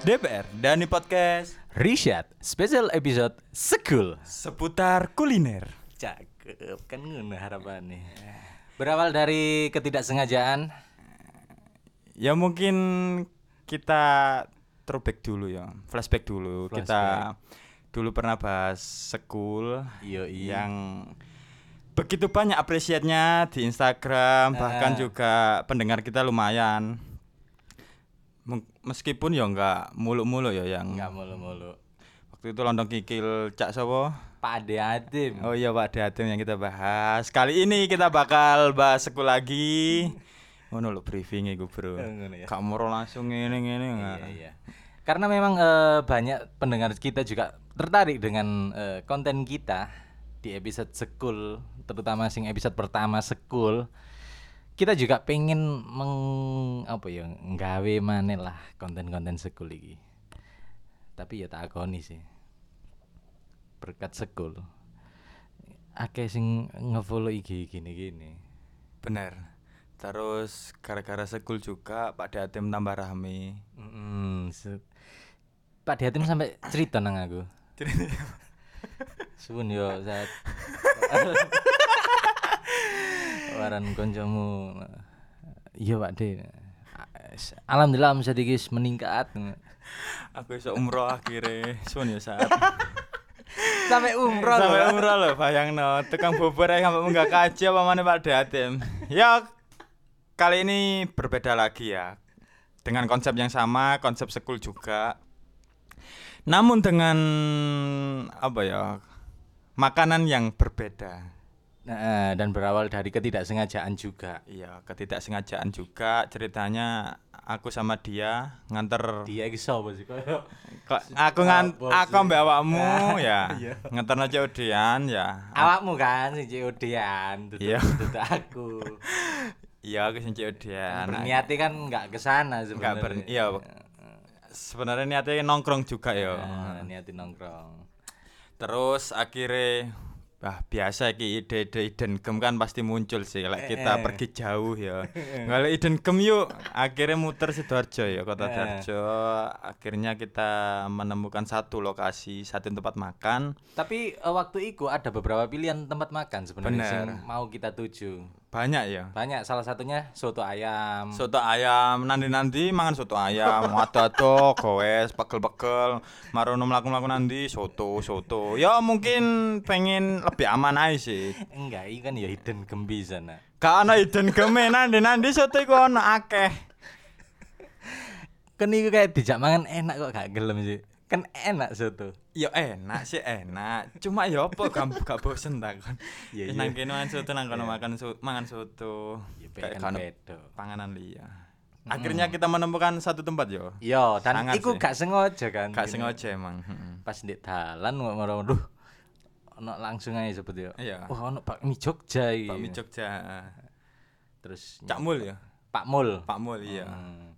podcast DPR dan di podcast Rishad, special episode Sekul. seputar kuliner. Cakep, kan ngono harapannya. Berawal dari ketidaksengajaan. Ya mungkin kita throwback dulu ya, flashback dulu. Kita dulu pernah bahas sekul Iya, iya. yang begitu banyak apresiatnya di Instagram, bahkan Ah. juga pendengar kita lumayan. Meskipun ya enggak mulu-mulu ya yang Enggak mulu-mulu. waktu itu lontong kikil Cak Sopo. Pak Ade. Oh iya Pak Datem yang kita bahas. Kali ini kita bakal bahas sekul lagi. Ngono lho briefing iku, Bro. Ngono ya. Moro langsung ngene ngene Iya, enggak. iya. Karena memang eh, banyak pendengar kita juga tertarik dengan eh, konten kita di episode Sekul, terutama sing episode pertama Sekul. Kita juga pengen meng apa ya, nggawe maneh lah konten-konten Sekul iki. Tapi ya tak akoni sih. Berkat Sekul. Akeh sing ngefollow IG gini-gini. Bener. Terus gara-gara sekul juga Pak Datem tambah rame. Mm, se- Pak Diatim sampai cerita nang aku. Suwun yo saat waran koncomu. Iya Pak De. Alhamdulillah omset iki wis meningkat. Aku iso umroh akhirnya. Suwun ya saat. Sampai umroh Sampai umroh loh bayangno. Tukang bubur ae sampai munggah kaji apa mana Pak Datem. Ya kali ini berbeda lagi ya. Dengan konsep yang sama, konsep sekul juga. Namun dengan apa ya? Makanan yang berbeda. Nah, dan berawal dari ketidaksengajaan juga. Iya, ketidaksengajaan juga ceritanya aku sama dia nganter Dia iki sapa sih koyo Kok aku ngan aku mbak awakmu ya. Iya. Nganterno COD-an ya. awakmu kan sing COD-an, duduk Iya. duduk aku. Iya, aku sing COD-an. Kan nggak ke sana sebenarnya. ber- iya. Sebenarnya niatnya nongkrong juga ya. Nah, niatin nongkrong. Terus akhirnya Bah, biasa iki ide-ide hidden gem kan pasti muncul sih like kita Eh. pergi jauh ya. Kalau hidden gem yuk akhirnya muter Sidoarjo ya, Kota Eh. Sidoarjo. Akhirnya kita menemukan satu lokasi, satu tempat makan. Tapi eh, waktu itu ada beberapa pilihan tempat makan sebenarnya yang mau kita tuju. Banyak ya. Banyak salah satunya soto ayam. Soto ayam nanti-nanti mangan soto ayam, ado-ado, gowes, pegel-pegel, marono mlaku-mlaku nanti soto, soto. Ya mungkin pengen lebih aman aja sih. Enggak, ini kan ya hidden gembi sana. Gak ana hidden geme nanti-nanti soto iku ono akeh. Kan itu kayak dijak mangan enak kok gak gelem sih. Kan enak soto. Ya enak sih enak. Cuma ya apa gak, gak bosen ta kon. Iya, iya. Nang kene mangan soto nang kono makan so, mangan soto. Ya Kayak kan kono bedo. panganan liya. Akhirnya kita menemukan satu tempat yo. Yo, dan Sangat iku sih. gak sengaja kan. Gak sengaja emang. Pas di dalan marah duh. Ono langsung aja sebut yo. Iya. Wah, ono bakmi Jogja iki. Bakmi Jogja. Terus Cak Mul ya. Pak Mul. Pak Mul iya. Hmm.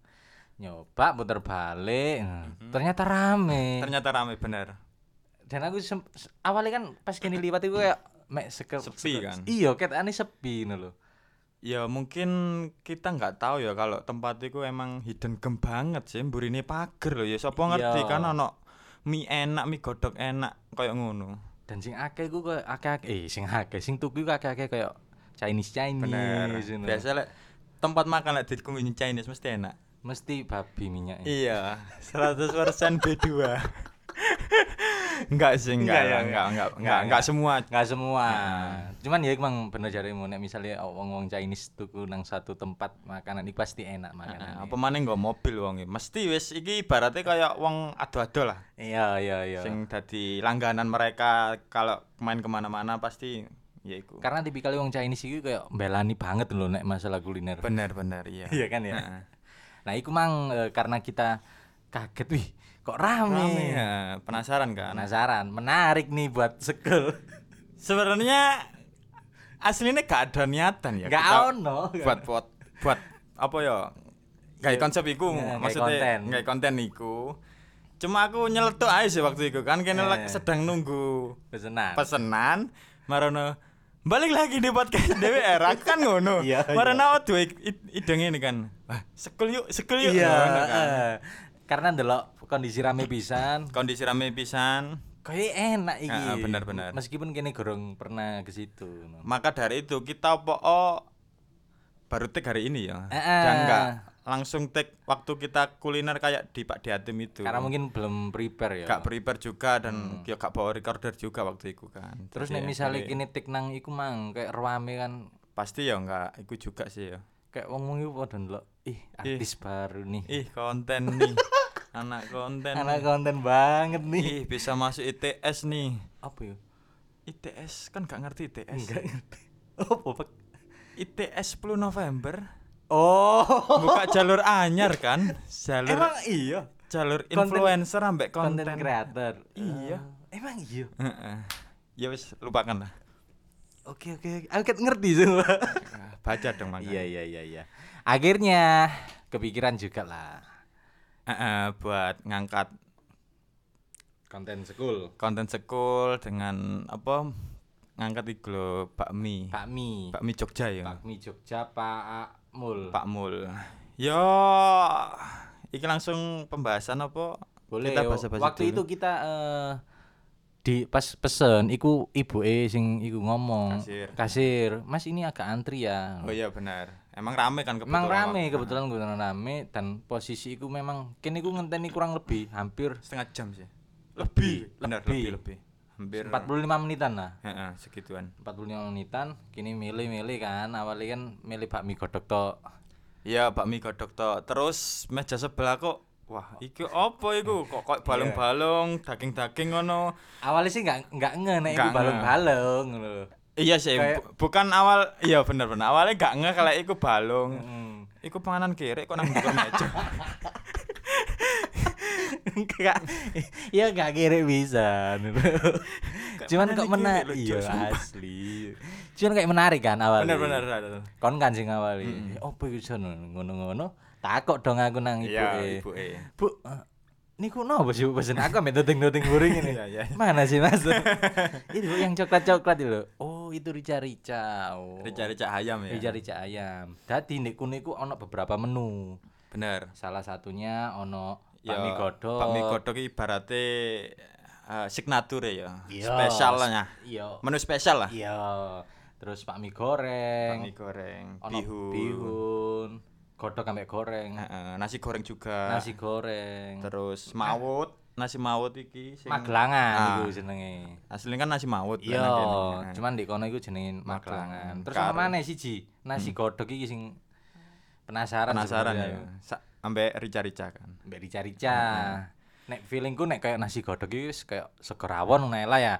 Nyoba puter balik. Ternyata rame. Ternyata rame bener. Dan aku sem- awalnya kan pas gini liwat itu kayak mek sekel Sepi sekel- kan? Iya, ketane sepi ngono lho. Ya mungkin kita nggak tahu ya kalau tempat itu emang hidden gem banget sih, burine pager loh ya. Sapa ngerti Iya. kan ono mie enak, mie godok enak kayak ngono. Dan sing akeh ku kayak akeh eh sing akeh sing tuku ku akeh-akeh kayak Chinese Chinese. Bener. Biasa lek tempat makan lek di kumis Chinese mesti enak. Mesti babi minyaknya. Iya, 100% B2. enggak sih, enggak, Enggak ya, enggak, enggak, enggak, enggak, enggak, enggak semua. Enggak semua. Cuman ya emang bener jarimu nek misalnya wong-wong Chinese tuku nang satu tempat makanan iki pasti enak makanan. Nah, apa maneh nggo mobil wong. Mesti wis iki ibaratnya kayak wong ado-ado lah. Iya, iya, iya. Sing dadi langganan mereka kalau main ke mana-mana pasti ya iku. Karena tipikal wong Chinese iki kayak belani banget lho nek masalah kuliner. Bener bener iya. Iya kan ya. Heeh. Nah, itu mang eh, karena kita kaget, wih, kok rame. Rame ya, penasaran kan? Penasaran, menarik nih buat sekul. Sebenarnya aslinya gak ada niatan ya. Gak ono. Buat buat buat apa ya? Kayak konsep iku Ya, maksudnya konten. kayak konten iku. Cuma aku nyeletuk aja sih waktu itu kan kene Eh. sedang nunggu Pesenan. pesenan marono balik lagi di podcast DWR kan ngono Iya, iya. marono dua ide ini kan wah sekul yuk sekul yuk Iya. kan. eh. Karena delok kondisi rame pisan. kondisi rame pisan Kayak enak iki. Heeh, bener, bener. Meskipun kene gorong pernah ke situ. maka dari itu kita po baru take hari ini ya dan enggak langsung take waktu kita kuliner kayak di Pak Diatim itu Karena mungkin belum prepare ya. gak prepare juga dan ya gak bawa recorder juga waktu itu kan Terus nek misalnya kini tik nang iku mang kayak rame kan pasti ya enggak itu juga sih ya kayak wong wong padha ndelok ih artis baru nih. ih konten nih anak konten Anak konten banget nih. ih bisa masuk ITS nih Apa ya? ITS kan gak ngerti ITS Enggak ngerti. Oh, Pak. ITS 10 November Oh. buka jalur anyar kan jalur Emang iya. jalur Konten- influencer ambek Konten kreator. Iya. Eh, emang iya. Heeh. ya wis lupakan lah Oke oke, aku kan ngerti semua. Baca dong makanya Iya iya iya iya. Akhirnya kepikiran juga lah Heeh, buat ngangkat konten sekul. konten sekul dengan apa ngangkat iki lho bakmi Bakmi. bakmi Jogja ya Bakmi Jogja Pak Mul. Pak Mul yo iki langsung pembahasan apa Boleh. kita yo. basa-basi Waktu dulu. itu kita eh, di pas pesen iku ibu e sing iku ngomong Kasir. kasir mas ini agak antri ya. Oh iya benar. Emang rame kan kebetulan Emang rame waktu- kebetulan kebetulan rame dan posisi iku memang kini iku ngenteni kurang lebih hampir setengah jam sih. Lebih, benar lebih. lebih lebih. Hampir 45 menitan lah. Heeh, segituan. 45 menitan kini milih-milih kan awalnya kan milih bakmi godok tok. Iya, bakmi godok tok. Terus meja sebelah kok wah, iki apa iku? Kok kok balung-balung, daging-daging ngono. awalnya sih nggak nggak nge nek iku Nggak balung-balung lho. Iya sih, Kayak- bukan awal iya bener bener. Awalnya gak nge kalau iku balung. Hmm. Iku panganan kiri kok nang dhuwur meja. Enggak. ya nggak kira bisa cuman kok menarik iya asli cuman kayak menarik kan awalnya bener bener. kon kan sing awali opo iku ngono-ngono takok dong aku nang ibu Iya, e ibu e. bu eh, niku nopo sih Bu, pesen aku ambek doting-doting guring ini Iya, iya. mana sih mas itu yang coklat-coklat itu loh oh itu rica-rica oh. Rica-rica ayam ya. rica-rica ayam dadi niku niku ono beberapa menu Bener. salah satunya ono bakmi godok Bakmi godok ibaratnya eh, signature ya. Iya, Spesialnya. iya Menu spesial lah. iya terus bakmi goreng Bakmi goreng, ono bihun. bihun godok ambek goreng. Heeh, nasi goreng juga. nasi goreng. Terus mawut nasi mawut iki sing magelangan Ah. iku jenenge. Aslinya kan nasi mawut iya kan. cuman di kono iku jenenge Magelangan. terus sama mana siji nasi godok iki sing penasaran penasaran ya. Sa- ambek rica-rica kan. Mbak rica-rica. Nek feelingku nek kayak nasi godok iki wis kayak segerawon ngono ae lah ya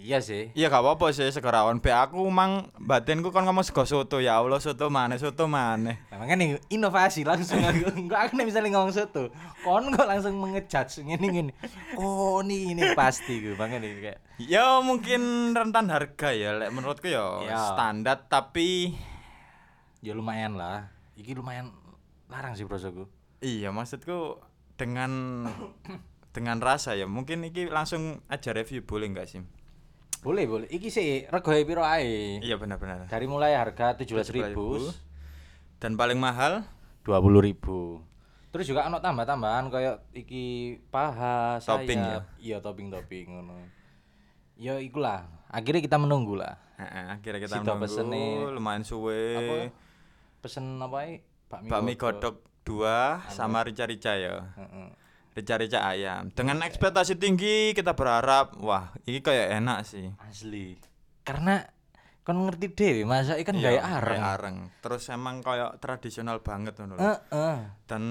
iya sih. Iya gak apa-apa sih segerawan be aku mang batinku kan ngomong sego soto. Ya Allah soto mana soto mana Nah, makanya inovasi langsung aku. Enggak aku nek misalnya ngomong soto kon kok langsung mengejudge ngene ngene. Oh ini ini pasti gue makanya kayak. Ya mungkin rentan harga ya lek menurutku ya Iya. standar. Tapi ya lumayan lah. Iki lumayan larang sih prosoku. Iya maksudku dengan dengan rasa ya. Mungkin iki langsung aja review boleh nggak sih boleh boleh. Iki sih regoe piro ae? Iya benar-benar. Dari mulai harga 17.000 dan paling mahal? 20.000 terus juga ono tambah-tambahan kayak iki paha Topping sayap. iya topping-topping ngono. Ya ikulah. Akhirnya kita menunggu lah. Heeh, akhirnya kita Sida menunggu. pesene- lumayan suwe. apa? Pesen apa ae bakmi, bakmi godok. dua sama rica-rica ya. Heeh. Rica-rica ayam. Dengan ekspektasi tinggi kita berharap wah ini kayak enak sih. Asli. Karena kon ngerti dewe masa ikan gaya areng areng terus emang kayak tradisional banget ngono lho. Heeh. dan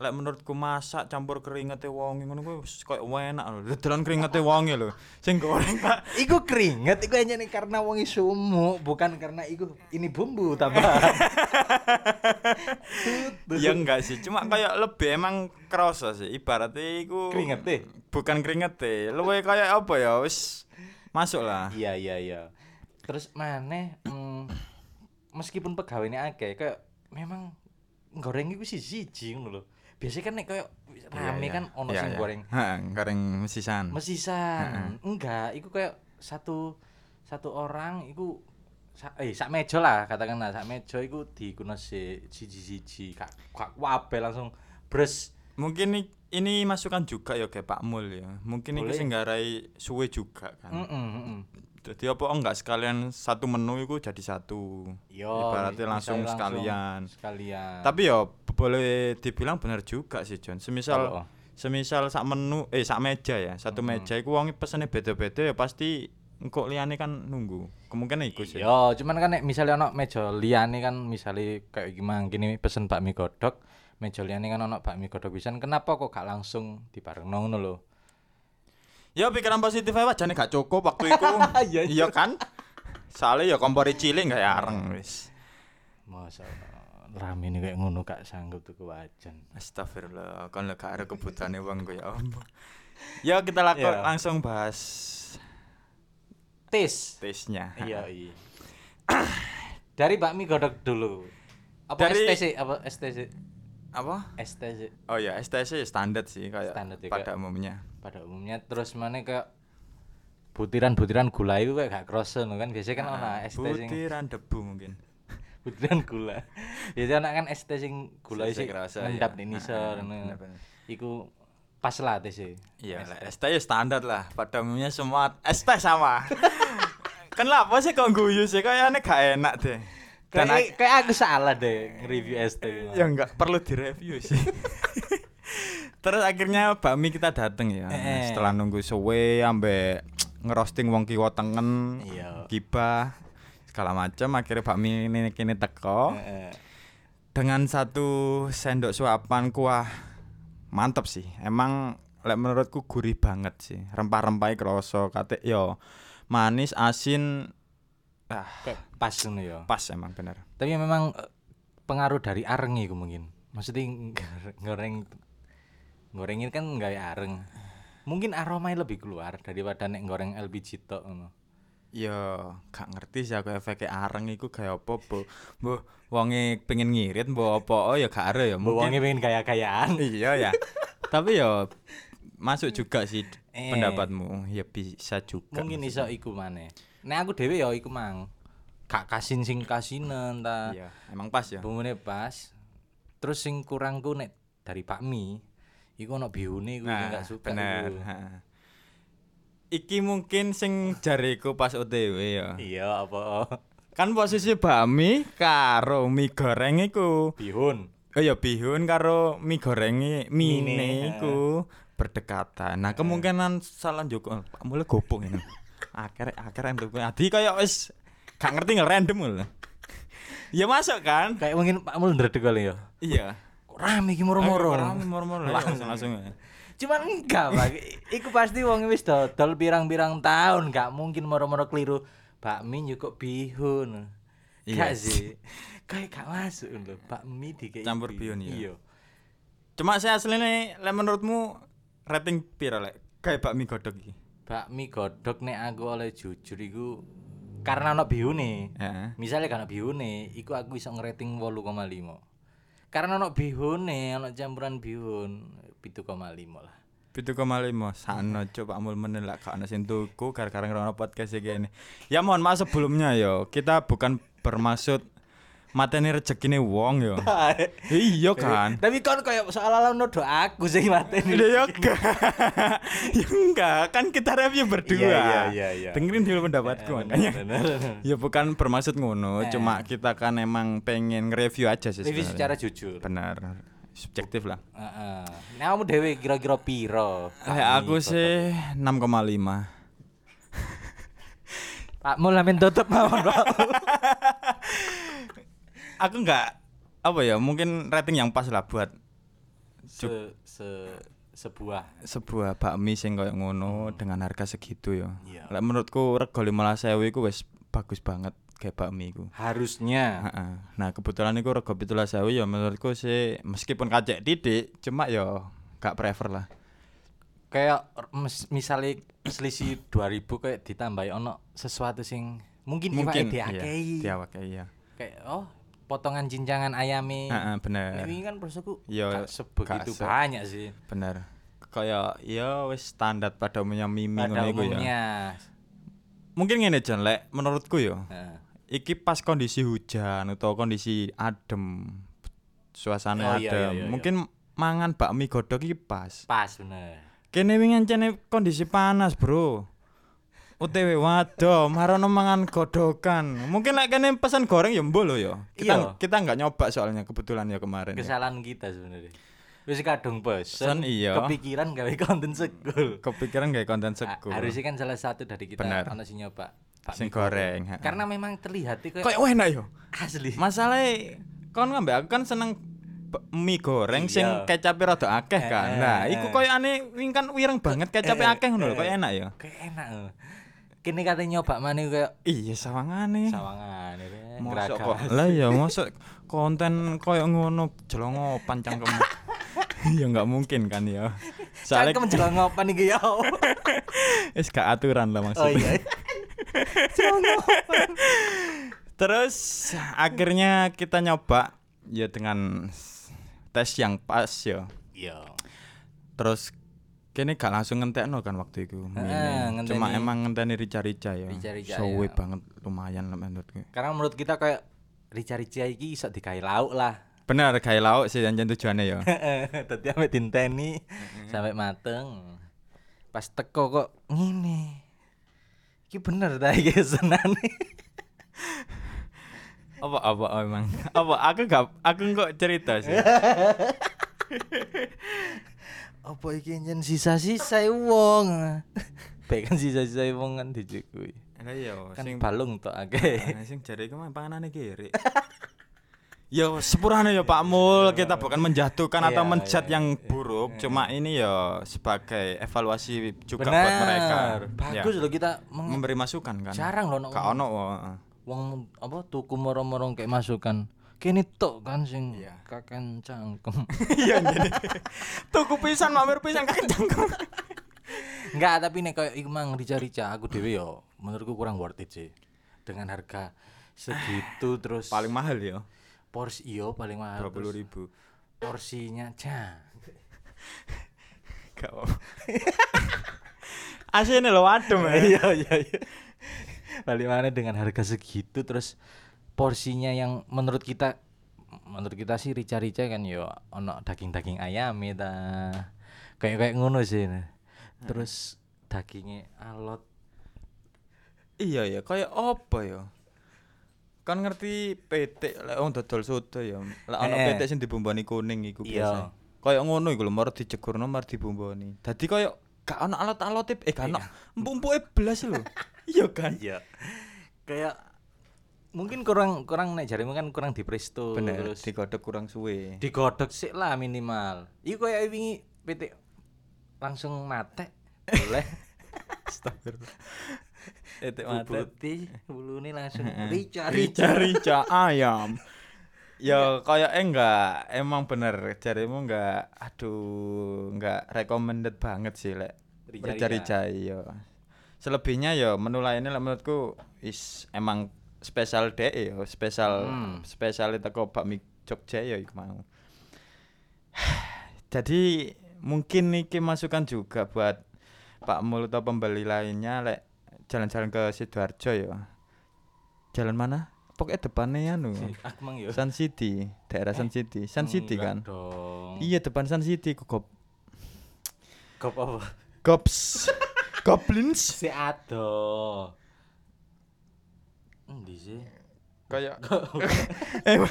lek menurutku masak campur keringete wonge ngono kuwi wis kayak enak lho dodolan keringete wonge lho sing goreng Pak Iku keringet, iku hanya nih karena wongi sumuk, bukan karena iku ini bumbu tambahan. ya enggak sih cuma kayak lebih emang kerasa sih ibaratnya iku Keringete? bukan keringete luwe kayak apa ya wis masuk lah Iya iya iya. Terus mana? mm, meskipun pegawainya akeh, kayak memang goreng iku sih siji ngono lho. Biasanya kan nek kayak rame Iya, kan ono iya, sing iya. goreng Heeh, goreng mesisan mesisan. Enggak, iku kayak satu satu orang iku sa, eh sak meja lah katakanlah sak meja iku dikuno si siji-siji kak kak wabe langsung bres mungkin i- ini masukan juga ya kayak Pak Mul ya. Mungkin ini Boleh. sing nggarai suwe juga kan. Mm-mm, mm-mm. Jadi apa enggak sekalian satu menu itu jadi satu. Yo, Ibaratnya langsung misalnya sekalian. Sekalian. Tapi ya boleh dibilang benar juga sih John. Semisal Kalau- semisal sak menu eh sak meja ya, satu Mm-mm. meja iku wong pesene beda-beda ya pasti engkok liyane kan nunggu. Kemungkinan iku sih. Yo, cuman kan misalnya ono meja liyane kan misalnya kayak gimana gini pesen bakmi godok, meja liyane kan ono bakmi godok pisan, kenapa kok gak langsung dibarengno ngono lho? Ya pikiran positif ae wajane gak cukup waktu itu. Iya, iya. iya kan? Soalnya ya kompori cilik gak areng wis. Masa rame ini kayak ngono gak sanggup tuku wajan. Astagfirullah, kan lek ada kebutuhane wong ya Allah. Ya kita laku Iya. langsung bahas Tis. taste-nya. Iya, iya. Dari bakmi godok dulu. Apa Dari- STC? Apa STC? Apa? STC Oh ya, STC standar sih kayak Standar ya, pada umumnya. pada umumnya terus mana kayak butiran-butiran gula itu kayak gak kerasa no kan biasanya kan ono ST sing Butiran debu mungkin. butiran gula. Biasanya anak kan ST sing gula sih ngendap iya. di nisor Ah, ngono. bener-bener. Iku pas lah sih. Iya, lah, ST ya standar lah. Pada umumnya semua ST sama. Kenapa sih kok guyu sih? Kayaknya gak enak deh. Dan Kayak kayak aku salah deh nge-review ST. ya enggak perlu direview sih. Terus akhirnya bakmi kita dateng ya. Eh. Setelah nunggu suwe ambek ngerosting wong kiwa tengen, Iya. gibah segala macam akhirnya bakmi ini kini teko Heeh. dengan satu sendok suapan kuah mantep sih emang lek menurutku gurih banget sih rempah-rempahnya kerasa kate yo manis asin ah Kayak pas ngono ya. pas emang bener Tapi memang eh, pengaruh dari areng iku mungkin. Maksudnya goreng gorengin kan nggak ya areng. Mungkin aromanya lebih keluar daripada nek goreng LPG tok ngono. Yo, gak ngerti sih aku efeknya areng iku kayak apa, Bu. Bu, wonge pengen ngirit, bu apa oh ya gak ada ya. Mungkin pengen kaya-kayaan. iya ya. Tapi yo masuk juga sih Eh. pendapatmu. Ya bisa juga. Mungkin iso iku maneh. Nek aku dhewe ya iku mang. Gak kasin sing kasinen ta. Iya, emang pas ya. Bumbunya pas. Terus sing kurangku nek dari bakmi iku ono bihune sing Nah, gak suka. bener. Iki mungkin sing jariku pas OTW ya. Iya apa? Kan posisi bakmi karo mie goreng iku. Bihun. Oh ya bihun karo mie gorengi Mine, mine iku berdekatan. Nah, kemungkinan salah Joko Pak mulai gopong ini. Akhir akhir entuk adi kaya wis gak ngerti nggak random lho. Ya masuk kan? Kayak mungkin Pak Mul ndredeg kali ya. Iya. Kok rame iki moro-moro. Rame moro-moro langsung langsung. Cuman enggak, Pak. Iku pasti wong wis dodol pirang-pirang tahun, enggak mungkin moro-moro keliru bakmi nyukuk bihun. Iya. Gak sih. Kayak gak masuk lho, bakmi dikei Campur bihun, iya. Iya. Cuma saya aslinya lek menurutmu rating piro lek kayak bakmi godok iki? Bakmi godhog nek aku oleh jujur iku karena ono bihune. Heeh. Misalnya karena bihune, iku aku bisa ngerating 8,5. Karena ono bihune, ono campuran bihun 7,5 lah. Pitu koma lima Sano coba amul menelak Kak ana sing tuku Gara-gara ngerona podcast ya gini Ya mohon maaf sebelumnya yo Kita bukan bermaksud Mateni rezekine wong yo Iya kan Tapi kon koyo seolah-olah nuduh aku sing mateni. Ya enggak Ya enggak Kan kita review berdua Iya, iya, iya, iya. Dengerin dulu pendapatku makanya Bener, bener. Ya bukan bermaksud ngono Eh. Cuma kita kan emang pengen nge-review aja sih Review secara jujur. Benar Subjektif lah Heeh. Nah, kamu dewe kira-kira piro? Eh, aku sih 6,5 Pak Mul amin tutup mawon, Pak. aku nggak apa ya mungkin rating yang pas lah buat se, se sebuah sebuah bakmi sing koyo ngono dengan harga segitu ya. Iya. Lek menurutku rego 15.000 iku wis bagus banget kayak bakmi iku. harusnya. Nah, kebetulan iku rego 17.000 ya menurutku sih meskipun kacek titik cuma ya gak prefer lah. kayak misalnya selisih 2000 kayak ditambahi ono sesuatu sing mungkin Mungkin diakei. Iya, diawake iya. Kayak oh, potongan cincangan ayame. Heeh, bener. Nek wingi kan prosoku Iya, gak sebegitu se- banyak sih. Bener. Kayak ya wis standar pada umumnya mimi Pada ya. umumnya. Mungkin ngene Jan lek menurutku ya. Heeh. iki pas kondisi hujan atau kondisi adem suasana Oh, iya, adem iya, iya, mungkin mangan bakmi godhog iki pas. Pas bener. Kene wingi kondisi panas, Bro. OTW waduh, marono mangan godhogan. Mungkin lek kene pesen goreng ya mbo lho ya. Kita Iya. kita nggak nyoba soalnya kebetulan ya kemarin. ya. Kesalahan kita sebenarnya. Wis kadung pesen, iya. kepikiran gawe konten sekul. Kepikiran gawe konten sekul. Harusnya kan salah satu dari kita Bener. ono sing nyoba Sing goreng. Karena memang terlihat itu Kayak enak yo. asli. Masalahnya kon ngambek aku kan seneng mie goreng sing Iya. kecapnya rada akeh kan. Nah, iku koyo aneh wing kan wireng banget kecapnya akeh ngono lho, koyo enak ya. Kayak enak. Kini katanya nyoba maneh kayak Iya sawangane. sawangan ya. Mosok kok. Lah ya mosok konten koyo ngono jelongo pancang kamu. ya nggak mungkin kan ya. Soalnya Cangkem jelongopan iki ya. wis gak aturan lah Oh maksudnya. iya. Jelongopan. Terus akhirnya kita nyoba ya dengan tes yang pas ya. Iya. Terus kene gak langsung ngentekno kan waktu itu. Ngenteni- Cuma emang ngenteni rica-rica ya. Rica-rica, Suwe ya. banget lumayan lah menurutku. Karena menurut kita kayak rica-rica iki iso digawe lauk lah. Bener gawe lauk sih janjian tujuannya ya. Tadi sampai dinteni sampai mateng. Pas teko kok ngene. Iki bener ta iki senane. apa apa emang apa aku gak aku kok cerita sih Apa iki njen sisa-sisa wong. Baik kan sisa-sisa wong kan dijukui. Lah iya Kan sing balung tok akeh. Nah, sing jare iku mah panganane kiri. Ya sepurane ya Pak Mul, kita bukan menjatuhkan atau Iya, menjat iya, yang iya. buruk, cuma ini ya sebagai evaluasi juga Bener. buat mereka. Bagus Ya, loh kita meng- memberi masukan kan. jarang loh Gak ono wah. wong apa tuku moro-moro kayak masukan. Kene tok kan sing Iya. kaken cangkem. Iya jadi. Tuku pisan mampir pisan kencang. Enggak, tapi nek kayak iku mang rica-rica aku dhewe yo menurutku kurang worth it sih. Dengan harga segitu terus Paling mahal ya, porsi iyo paling mahal. dua puluh ribu. Porsinya cah. Gak apa. Asine lho adem ya. Iya iya iya. Paling mana dengan harga segitu terus porsinya yang menurut kita menurut kita sih rica-rica kan yo ono daging-daging ayam ta. Kayak kayak ngono sih. Terus dagingnya alot. Iya ya, kayak apa ya? Kan ngerti PT lek wong dodol soto ya. Lah ono Eh. PT sing dibumboni kuning iku Iya. biasa. Kayak ngono iku lho, mar dijegurno mar dibumboni. Dadi kayak gak ono alot-alote eh gak ono empuk-empuke blas lho. Iya kan? Iya. Kayak mungkin kurang kurang nek jarimu kan kurang dipresto Bener, terus digodhog kurang suwe. digodok sih lah minimal. Iku kayak wingi PT langsung mate boleh Astagfirullah. Etek mate. bubuti bulune langsung rica Rica-rica ayam. Ya kayak enggak, emang bener jarimu enggak aduh, enggak recommended banget sih lek Rica-rica. rica-rica iya. Selebihnya ya menu lainnya lah menurutku is emang spesial deh ya, spesial Hmm. spesial teko bakmi Jogja ya iku mau. Jadi mungkin niki masukan juga buat Pak Mul atau pembeli lainnya lek jalan-jalan ke Sidoarjo ya. Jalan mana? Pokoknya depannya anu. Mang yo. Sun City, daerah Sun City. Sun City kan? Dong. Iya depan Sun City kok gop Kop apa? gops goblins Si ado. Endi sih? kayak emang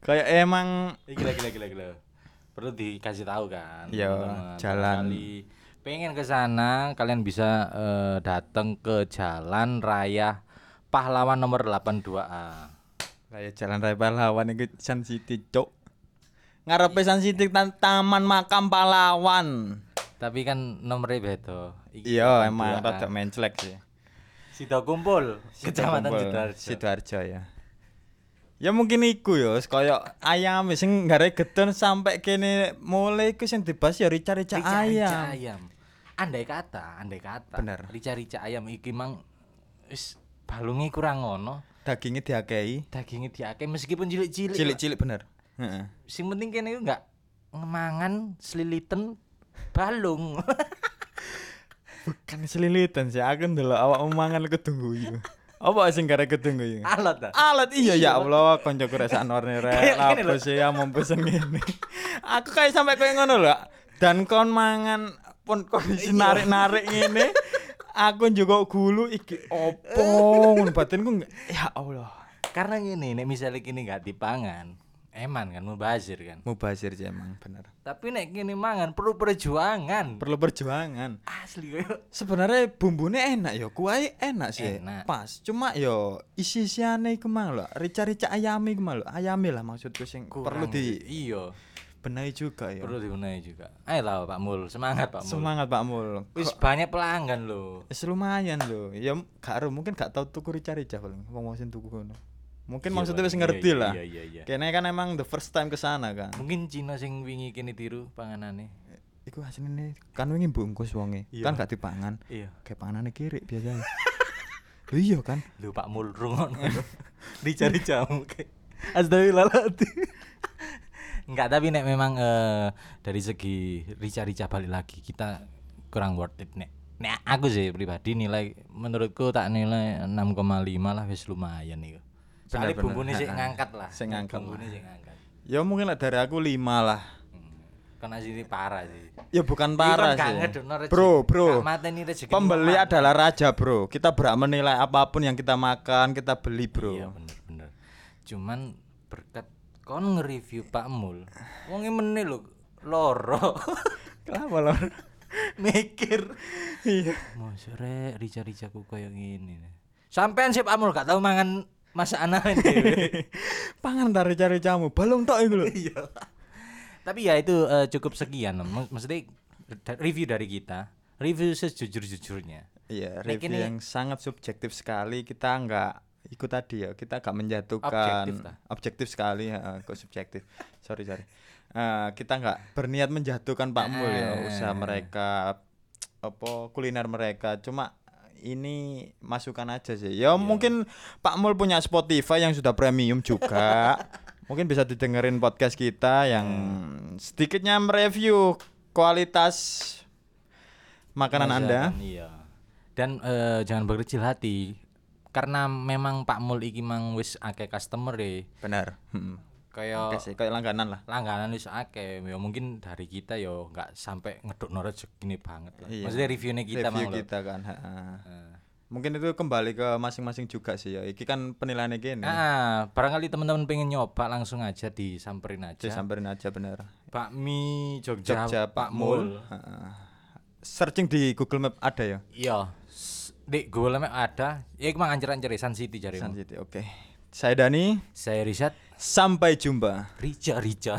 kayak emang gila gila gila gila. Perlu dikasih tahu kan. Iya, jalan. Barangkali pengen ke sana kalian bisa eh, datang ke Jalan Raya Pahlawan nomor 82A. kayak jalan raya pahlawan itu Sun City cok ngarepe Sun City tan- taman makam pahlawan Tapi kan nomornya beda. Iki iya 82A. emang rada menclek sih Sido kumpul, Kecamatan Sidoarjo. Sidoarjo ya ya mungkin iku ya kaya ayam sing gare gedon sampai kene mulai iku sing dibahas ya rica-rica ayam ayam. Andai kata, andai kata. Bener. Rica-rica ayam iki mang wis balunge kurang ngono. dagingnya diakei Dagingnya diakeh meskipun cilik-cilik. cilik-cilik bener Heeh. Sing penting kene iku enggak ngemangan seliliten balung. Bukan selilitan sih, aku ndelok awak mangan aku tunggu iku. Apa sing gara gedung kuwi? Alot ta. Alat iya ya Allah, koncoku rek saknorne rek. Kayak gini Apa sih ya mau pesen ngene. Aku kayak sampai koyo ngono lho. Dan kon mangan pun kondisi narik-narik ngene. Aku juga gulu iki opo ngono batinku ya Allah. Karena gini, nek misalnya kini nggak dipangan, eman kan mubazir kan. Mubazir sih emang bener. Tapi nek kini mangan perlu perjuangan. Perlu perjuangan. Asli koyo. Sebenarnya bumbunya enak ya, kuai enak sih. Enak. Pas, cuma yo isi-isiane iku mang lho, rica-rica ayami iku mang lho. Ayame lah maksudku sing perlu di iya, benahi juga ya. perlu dibenahi juga. Ayo lah Pak Mul, semangat Pak Mul. Semangat Pak Mul. Wis banyak pelanggan loh. Wis lumayan lho. Ya gak mungkin gak tau tuku rica-rica paling wong wong sing tuku ngono. Mungkin Iya, maksudnya wis Iya, ngerti iya, lah. Iya iya iya. Kene kan emang the first time ke sana kan. Mungkin Cina sing wingi kene tiru panganane. Iku asline kan wingi bungkus wonge. Iya. Kan gak dipangan. Iya. Kayak panganane kiri biasanya. Lho iya kan. Lu Pak Mul rungokno. Dicari jamu kayak. Astagfirullahaladzim. Enggak, tapi nek memang eh, dari segi rica-rica balik lagi kita kurang worth it nek. Nek aku sih pribadi nilai menurutku tak nilai 6,5 lah wis lumayan nih. Soalnya Bener-bener. bumbunya sih ngangkat lah. Sing ngangkat Bumbunya lah. sih ngangkat. Ya mungkin lah dari aku lima lah. Hmm. Karena sini parah sih. Ya bukan parah kan sih. Bro, bro. Pembeli adalah raja, Bro. Kita berhak menilai apa pun yang kita makan, kita beli, Bro. Iya bener bener. Cuman berkat kon nge-review Pak Mul. Wonge meneh lho loro. Kenapa lor? Mikir. Iya. Mas rek rica-ricaku koyo ngene. Sampean sih Pak Mul gak tau mangan masakan dhewe. Pangan dari cari jamu, balung tok iku lho. Iya. Tapi ya itu eh, cukup sekian. Mak- Maksudnya review dari kita, review sejujur-jujurnya. Iya, Nek review ini- yang sangat subjektif sekali. Kita nggak ikut tadi ya, kita nggak menjatuhkan Objektif lah. objektif sekali, ya, kok subjektif. Sorry sorry. Eh, kita nggak berniat menjatuhkan Pak Mul ya, Ah. usaha mereka, apa kuliner mereka. Cuma ini masukan aja sih. Ya mungkin Pak Mul punya Spotify yang sudah premium juga. mungkin bisa didengerin podcast kita yang sedikitnya mereview kualitas makanan Anda. Masakan, Iya. Dan eh, jangan berkecil hati karena memang Pak Mul iki mang wis akeh customer deh. Benar. Hmm. Kayak kayak langganan lah. langganan wis akeh. Ya mungkin dari kita yo nggak sampai ngedukno rezeki banget lah. Iya. Maksudnya reviewnya kita Review lho. kita kan. ha, ha. Mungkin itu kembali ke masing-masing juga sih ya. Iki kan penilaiannya gini. Ah, barangkali teman-teman pengen nyoba langsung aja disamperin aja. Samperin aja bener. Bakmi Jogja, Jogja Pak Mul. Ha, ha. Searching di Google Map ada ya. Iya. Di Google Map ada. Ya iku mang ancer-ancer Sun City jare. Sun City. Oke. Saya Dani. Saya Rizat Sampai jumpa. Rica Rica.